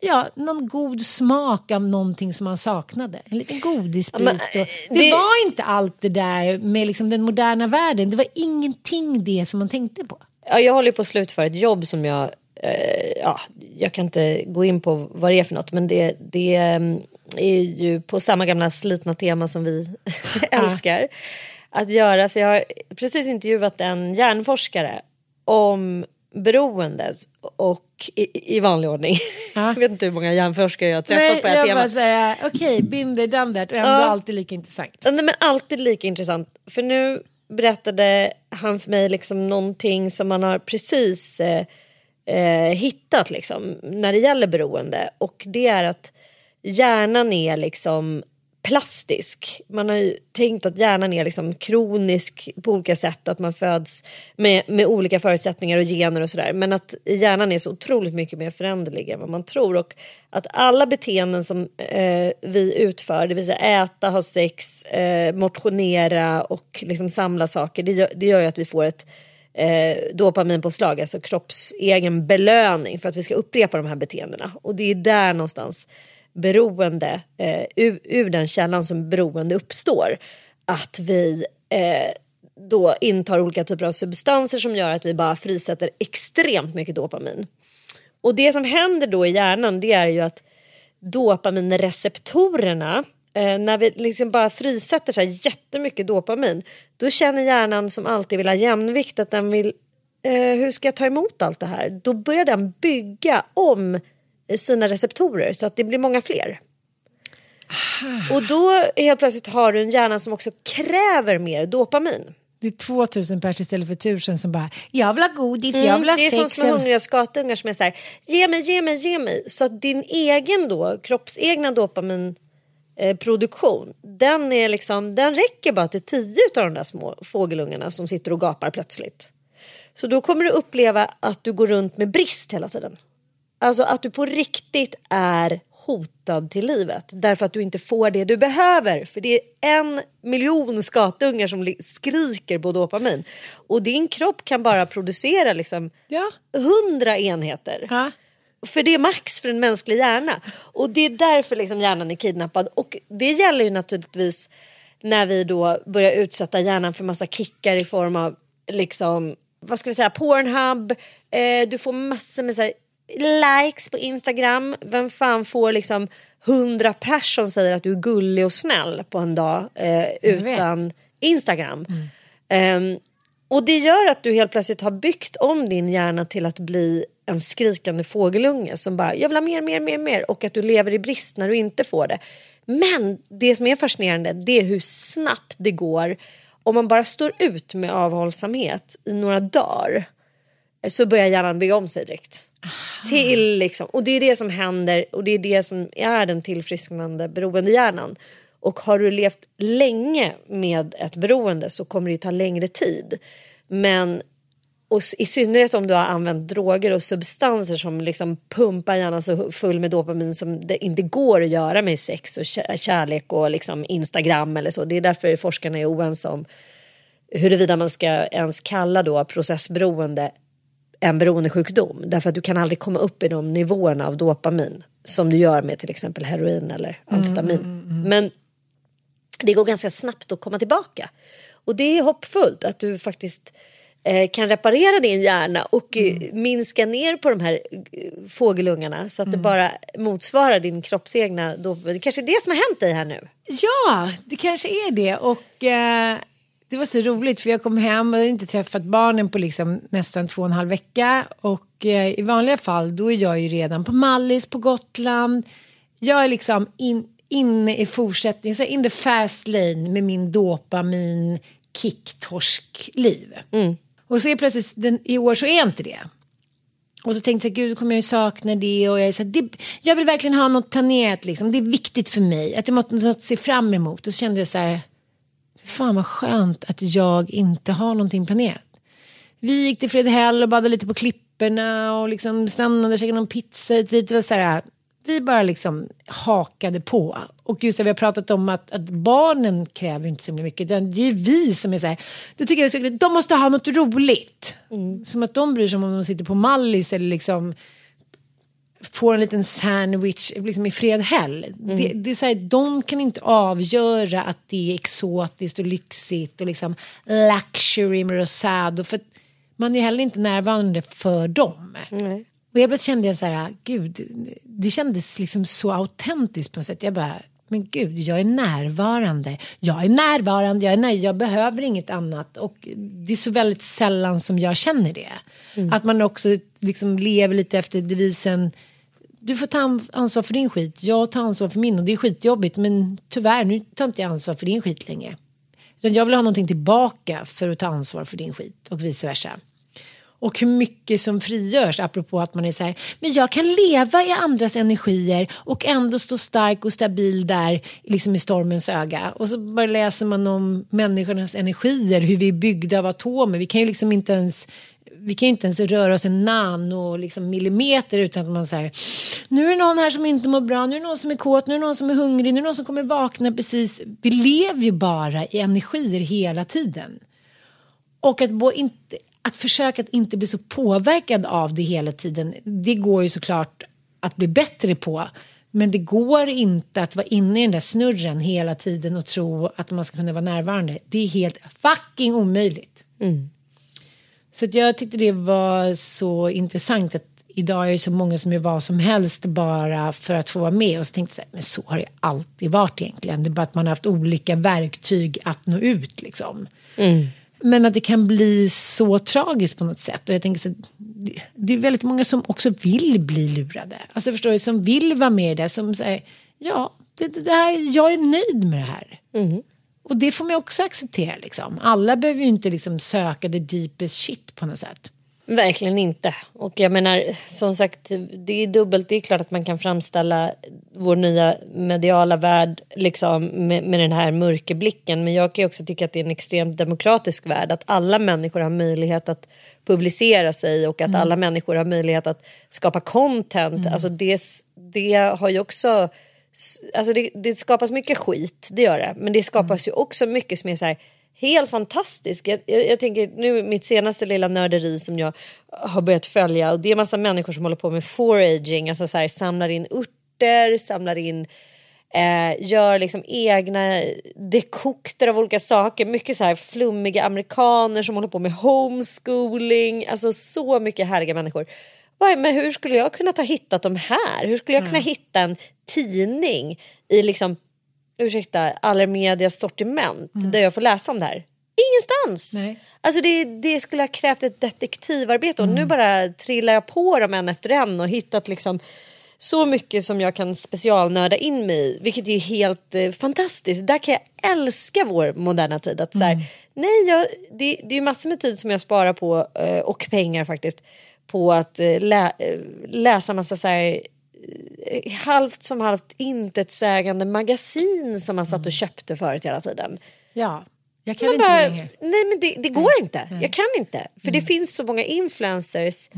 ja, någon god smak av någonting som man saknade. En liten godisbit. Ja, men, eh, det, det- var inte allt det där med liksom den moderna världen. Det var ingenting det som man tänkte på. Ja, jag håller på att slutföra ett jobb som jag, ja, jag kan inte gå in på vad det är för något men det, det mm, är ju på samma gamla slitna tema som vi *laughs* älskar att göra. Så jag har precis intervjuat en hjärnforskare om beroende och i, i vanlig ordning. *laughs* Jag vet inte hur många hjärnforskare jag har träffat på det här temat. säga, okej, binder done that och ändå Ja. alltid lika intressant. Nej, men alltid lika intressant. För nu berättade han för mig liksom någonting som man har precis eh, eh, hittat liksom, när det gäller beroende. Och det är att hjärnan är liksom plastisk. Man har ju tänkt att hjärnan är liksom kronisk på olika sätt och att man föds med, med olika förutsättningar och gener och sådär. Men att hjärnan är så otroligt mycket mer föränderlig än vad man tror. Och att alla beteenden som eh, vi utför, det vill säga äta, ha sex, eh, motionera och liksom samla saker, det gör, det gör ju att vi får ett eh, dopaminpåslag, alltså kroppsegen belöning för att vi ska upprepa de här beteendena. Och det är där någonstans beroende, eh, ur, ur den källan som beroende uppstår. Att vi eh, då intar olika typer av substanser som gör att vi bara frisätter extremt mycket dopamin. Och det som händer då i hjärnan det är ju att dopaminreceptorerna eh, när vi liksom bara frisätter så här jättemycket dopamin då känner hjärnan som alltid vill ha jämvikt att den vill eh, hur ska jag ta emot allt det här? Då börjar den bygga om sina receptorer så att det blir många fler. Och då helt plötsligt har du en hjärna som också kräver mer dopamin. Det är 2000 pers istället för 1000 som bara, jag vill ha godis, jag Mm, vill ha det är som sex. små hungriga skatungar som är så här, ge mig, ge mig, ge mig. Så att din egen då, kroppsegna dopaminproduktion, eh, produktion, den, är liksom, den räcker bara till tio av de där små fågelungarna som sitter och gapar plötsligt. Så då kommer du uppleva att du går runt med brist hela tiden. Alltså att du på riktigt är hotad till livet därför att du inte får det du behöver. För det är en miljon skatungar som skriker på dopamin. Och din kropp kan bara producera liksom Ja. hundra enheter. Ja. För det är max för en mänsklig hjärna. Och det är därför liksom hjärnan är kidnappad. Och det gäller ju naturligtvis när vi då börjar utsätta hjärnan för massa kickar i form av liksom, vad ska vi säga, Pornhub. Eh, du får massor med så här, likes på Instagram. Vem fan får liksom hundra pers som säger att du är gullig och snäll på en dag eh, utan Instagram. Ehm, och det gör att du helt plötsligt har byggt om din hjärna till att bli en skrikande fågelunge som bara jag vill ha mer, mer, mer, mer och att du lever i brist när du inte får det. Men det som är fascinerande det är hur snabbt det går om man bara står ut med avhållsamhet i några dagar så börjar hjärnan bygga om sig direkt. Till liksom, och det är det som händer och det är det som är den tillfrisknande beroendehjärnan. Och har du levt länge med ett beroende så kommer det ju ta längre tid. Men och i synnerhet om du har använt droger och substanser som liksom pumpar hjärnan så full med dopamin som det inte går att göra med sex och kä- kärlek och liksom Instagram eller så. Det är därför forskarna är oense om huruvida man ska ens kalla då processberoende en beroendesjukdom. Därför att du kan aldrig komma upp i de nivåerna av dopamin som du gör med till exempel heroin eller amfetamin. Men det går ganska snabbt att komma tillbaka. Och det är hoppfullt att du faktiskt eh, kan reparera din hjärna och eh, minska ner på de här eh, fågelungarna så att det bara motsvarar din kroppsegna dopamin. Det kanske är det som har hänt dig här nu. Ja, det kanske är det. Och eh, det var så roligt för jag kom hem och hade inte träffat barnen på liksom nästan två och en halv vecka. Och eh, i vanliga fall då är jag ju redan på Mallis på Gotland. Jag är liksom in, inne i fortsättningen, så in the fast lane med min dopamin kicktorsk-liv. Och så är plötsligt den, i år så är jag inte det. Och så tänkte jag, gud kommer jag ju sakna det och jag är så här, det, jag vill verkligen ha något planerat liksom. Det är viktigt för mig, att jag måste något att se fram emot. Och så kände jag så här, fan vad skönt att jag inte har någonting planerat. Vi gick till Fredhäll och badade lite på klipporna och liksom stannade och käkade någon pizza. Lite, var så här, vi bara liksom hakade på. Och just det, vi har pratat om att, att barnen kräver inte så mycket. Det är vi som är så här, då tycker jag så, de måste ha något roligt. Som att de bryr sig om om de sitter på Mallis eller liksom får en liten sandwich liksom i Fredhäll. Det, det är så här, de kan inte avgöra att det är exotiskt och lyxigt och liksom luxury med rosado. För man är heller inte närvarande för dem. Och jag kände jag så här, gud, det kändes liksom så autentiskt på något sätt. Jag bara, men gud, jag är närvarande. Jag är närvarande, jag är nöjd, jag behöver inget annat. Och det är så väldigt sällan som jag känner det. Att man också liksom lever lite efter devisen, du får ta ansvar för din skit, jag tar ansvar för min och det är skitjobbigt men tyvärr nu tar inte jag ansvar för din skit längre. Utan jag vill ha någonting tillbaka för att ta ansvar för din skit och vice versa. Och hur mycket som frigörs apropå att man är så här, men jag kan leva i andras energier och ändå stå stark och stabil där liksom i stormens öga. Och så bara läser man om människornas energier, hur vi är byggda av atomer. Vi kan ju liksom inte ens vi kan ju inte ens röra oss en nano liksom millimeter utan att man säger nu är det någon här som inte mår bra, nu är det någon som är kåt, nu är det någon som är hungrig, nu är det någon som kommer vakna precis. Vi lever ju bara i energier hela tiden. Och att, bo, inte, att försöka att inte bli så påverkad av det hela tiden, det går ju såklart att bli bättre på. Men det går inte att vara inne i den där snurren hela tiden och tro att man ska kunna vara närvarande. Det är helt fucking omöjligt. Så att jag tyckte det var så intressant att idag är det så många som gör vad som helst bara för att få vara med. Och så tänkte jag så här, men så har det alltid varit egentligen. Det är bara att man har haft olika verktyg att nå ut liksom. Men att det kan bli så tragiskt på något sätt. Och jag tänker så det- är väldigt många som också vill bli lurade. Alltså förstår du, som vill vara med i det. Som säger, ja, det, det här, jag är nöjd med det här. Och det får man också acceptera liksom. Alla behöver ju inte liksom söka the deepest shit på något sätt. Verkligen inte. Och jag menar, som sagt, det är dubbelt. Det är klart att man kan framställa vår nya mediala värld liksom, med, med den här mörkerblicken. Men jag kan också tycka att det är en extremt demokratisk värld. Att alla människor har möjlighet att publicera sig och att alla människor har möjlighet att skapa content. Alltså det, det har ju också... Alltså det, det skapas mycket skit, det gör det. Men det skapas ju också mycket som är så här helt fantastiskt. Jag, jag, jag tänker nu mitt senaste lilla nörderi som jag har börjat följa och det är massa människor som håller på med foraging, alltså så här, samlar in örter, samlar in Eh, gör liksom egna dekokter av olika saker. Mycket så här flummiga amerikaner som håller på med homeschooling. Alltså så mycket härliga människor. Men hur skulle jag kunna ha hittat de här? Hur skulle jag kunna hitta en tidning i liksom, ursäkta, Allermedias sortiment där jag får läsa om det här? Ingenstans! Nej. Alltså det, det skulle ha krävt ett detektivarbete och nu bara trillar jag på dem en efter en och hittat liksom så mycket som jag kan specialnörda in mig i, vilket är helt eh, fantastiskt. Där kan jag älska vår moderna tid. Att så här, nej, jag, det, det är massor med tid som jag sparar på, eh, och pengar faktiskt, på att eh, lä, eh, läsa massa så här, halvt som halvt intetsägande magasin som man satt och köpte förut hela tiden. Ja, jag kan Man inte bara, längre. nej men det, det går inte. Jag kan inte. För det finns så många influencers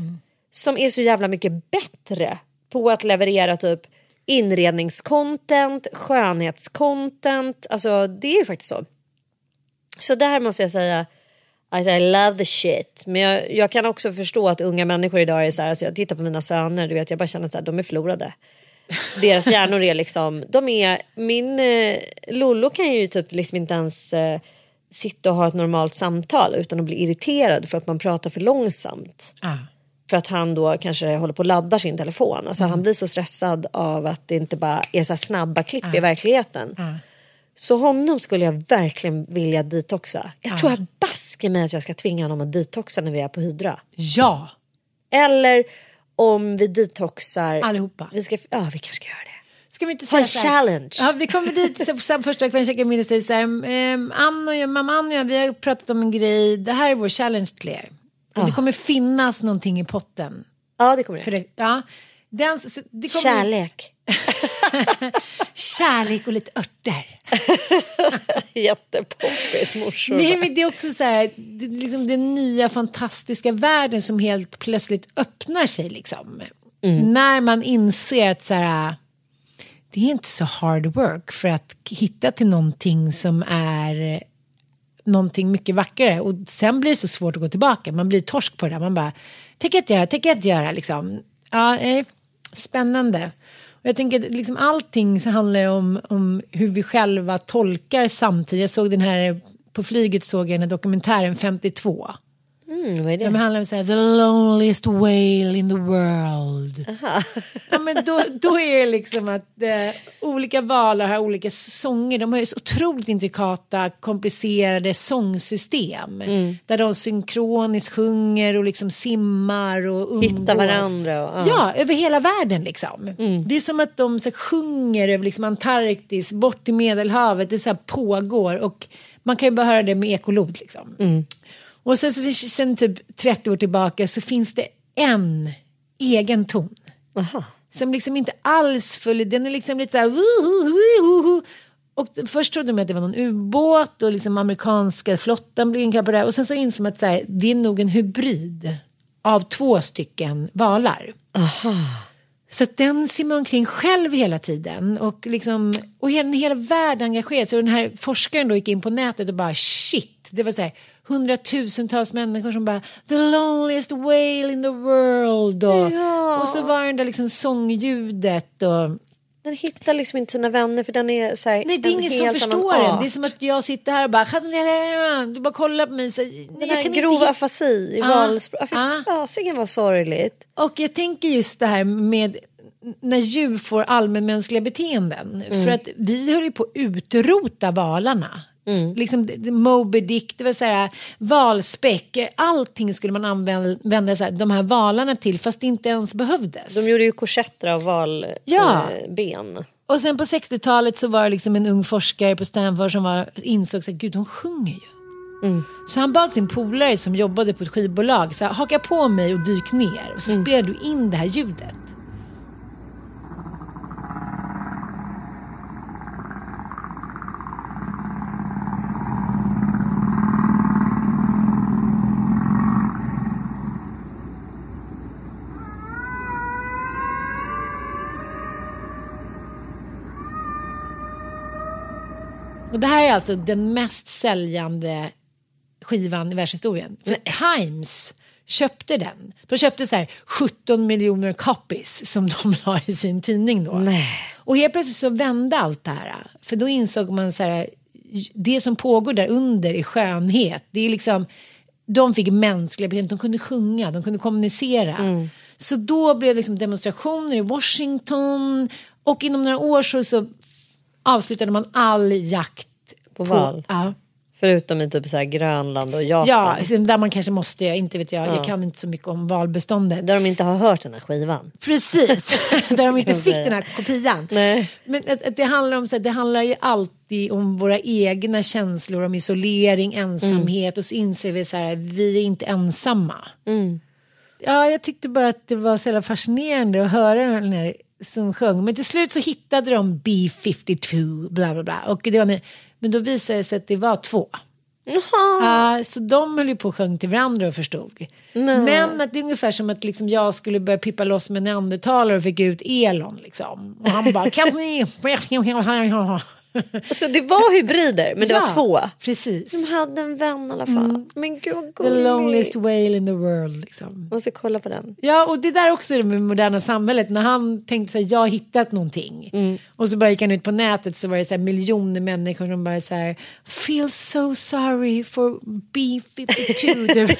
som är så jävla mycket bättre på att leverera typ inredningscontent, skönhetscontent. Alltså det är ju faktiskt så. Så där måste jag säga att I love the shit. Men jag, jag kan också förstå att unga människor idag är så här, alltså jag tittar på mina söner, du vet jag bara känner att de är förlorade. Deras hjärnor är liksom, de är, min eh, Lollo kan ju typ liksom inte ens eh, sitta och ha ett normalt samtal utan att bli irriterad för att man pratar för långsamt. Ah. För att han då kanske håller på att ladda sin telefon. Alltså han blir så stressad av att det inte bara är så snabba klipp i verkligheten. Så honom skulle jag verkligen vilja detoxa. Jag tror jag baskar mig att jag ska tvinga honom att detoxa när vi är på Hydra. Ja, Eller om vi detoxar. allihopa. Vi ska, ja, vi kanske ska göra det. Ska vi inte Ha en säga så här- challenge. Ja, vi kommer dit så, första kvällen käkar middag så här, ehm, Ann och jag, mamma Ann och jag, vi har pratat om en grej, det här är vår challenge till er. Och Det kommer finnas någonting i potten. Ja, det kommer För det. det, ja. Den, det kommer, Kärlek. *laughs* *laughs* Kärlek och lite örter. *laughs* Jättepoppis morsor. Nej, men det är också så här, det, liksom den nya fantastiska världen som helt plötsligt öppnar sig. Liksom. När man inser att så här, det är inte så hard work för att hitta till någonting som är någonting mycket vackrare. Och sen blir det så svårt att gå tillbaka. Man blir torsk på det där. Man bara, jag inte göra, jag inte göra. Liksom. Ja, eh, spännande. Och jag tänker att liksom allting så handlar ju om, om hur vi själva tolkar samtidigt. Jag såg den här, på flyget såg jag den här dokumentären 52. Mm, vad är det? De handlar om så här, the loneliest whale in the world. Ja, men då, då är det liksom att eh, olika valar har olika sånger. De har ju så otroligt intrikata, komplicerade sångsystem. Mm. Där de synkroniskt sjunger och liksom simmar och umgås. Hitta varandra. Och, Ja, över hela världen liksom. Mm. Det är som att de så här, sjunger över liksom, Antarktis, bort till Medelhavet. Det så här, pågår och man kan ju bara höra det med ekolod liksom. Mm. Och sen, sen, sen typ 30 år tillbaka så finns det en egen ton. Aha. Som liksom inte alls följer, den är liksom lite så här. Och först trodde de att det var någon ubåt och liksom amerikanska flottan blev inkallad på det här. Och sen så insåg man att så här, det är nog en hybrid av två stycken valar. Så att den simmar omkring själv hela tiden och, liksom, och hela, hela världen engagerar sig. Och den här forskaren då gick in på nätet och bara shit. Det var så här hundratusentals människor som bara the loneliest whale in the world. Och, Ja. och så var den där liksom sångljudet och Den hittar liksom inte sina vänner för den är så här, Nej, det är en ingen som förstår den. art. Det är som att jag sitter här och bara... Du bara kollar på mig. Så, Den här grova inte... afasi i Ja. valspråk. Ja. fasiken vad sorgligt. Och jag tänker just det här med när djur får allmänmänskliga beteenden. Mm. För att vi höll ju på att utrota valarna. Mm. Liksom Moby Dick, det vill säga valspäck, allting skulle man använda så här, de här valarna till fast det inte ens behövdes. De gjorde ju korsetter av valben. Ja. Eh. Och sen på 60-talet så var det liksom en ung forskare på Stanford som var, insåg att gud de sjunger ju. Så han bad sin polare som jobbade på ett skivbolag, så här, haka på mig och dyk ner. Och så spelar du in det här ljudet. Och det här är alltså den mest säljande skivan i världshistorien. För Times köpte den. De köpte så här 17 miljoner copies som de *laughs* la i sin tidning då. Och helt plötsligt så vände allt det här. För då insåg man så här, det som pågår där under är skönhet. Det är liksom, de fick mänskliga beteenden, de kunde sjunga, de kunde kommunicera. Så då blev det liksom demonstrationer i Washington och inom några år så, så avslutade man all jakt På val. Ja. Förutom i typ så Grönland och Japan. Ja, där man kanske måste, inte vet jag, Ja. jag kan inte så mycket om valbeståndet. Där de inte har hört den här skivan. Precis, *laughs* *laughs* där de inte fick den här kopian. Nej. Men att, att det handlar om så här, det handlar ju alltid om våra egna känslor, om isolering, ensamhet och så inser vi så här, vi är inte ensamma. Ja, jag tyckte bara att det var så jävla fascinerande att höra den här som sjöng. Men till slut så hittade de B52, bla bla bla. Och det var, ni- men då visade det sig att det var två. Ja, så de höll ju på och sjöng till varandra och förstod. Men att det är ungefär som att liksom jag skulle börja pippa loss med neandertalare och fick ut Elon. Liksom. Och han bara... Så det var hybrider men det Ja, var två. Precis. De hade en vän i alla fall. Men gud vad The gulligt. loneliest whale in the world. Liksom. Man ska kolla på den. Ja, och det där också är det med moderna samhället. När han tänkte sig jag har hittat någonting. Och så bara gick han ut på nätet så var det så här miljoner människor som bara så här feel so sorry for B52.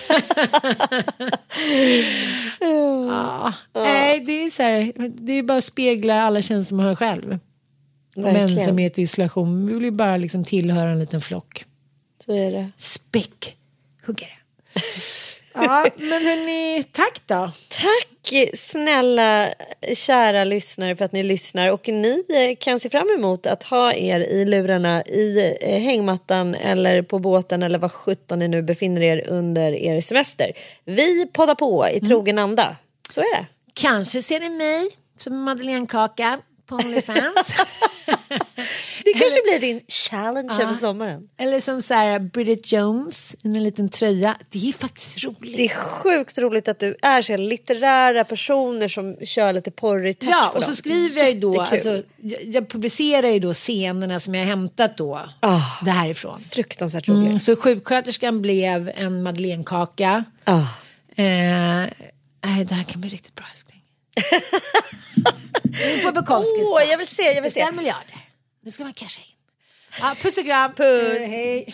*laughs* ja. Nej, det är så här, det är bara att spegla alla känslor man har själv. Verkligen. ensamhet och isolation. Vi vill ju bara liksom tillhöra en liten flock. Så är det. Späckhuggare. *laughs* ja, men hörni, tack då. Tack snälla kära lyssnare för att ni lyssnar och ni eh, kan se fram emot att ha er i lurarna i eh, hängmattan eller på båten eller var sjutton ni nu befinner er under er semester. Vi poddar på i trogen anda. Så är det. Kanske ser ni mig som Madeleinekaka på Onlyfans. *laughs* Det kanske blir din challenge över sommaren. Eller som så här Bridget Jones i en liten tröja. Det är faktiskt roligt. Det är sjukt roligt att du är så litterära personer som kör lite porrig touch Ja, och så skriver jag ju då, alltså, jag, jag publicerar ju då scenerna som jag hämtat då, Ah. därifrån. Fruktansvärt roligt. Mm, så sjuksköterskan blev en madeleinekaka. Ah. Eh, nej, det här kan bli riktigt bra *laughs* på Bukowskis Åh, dag. jag vill se, jag vill se. Beställ miljarder. Nu ska man casha in. Ja, puss och kram. Puss. Eh, hej.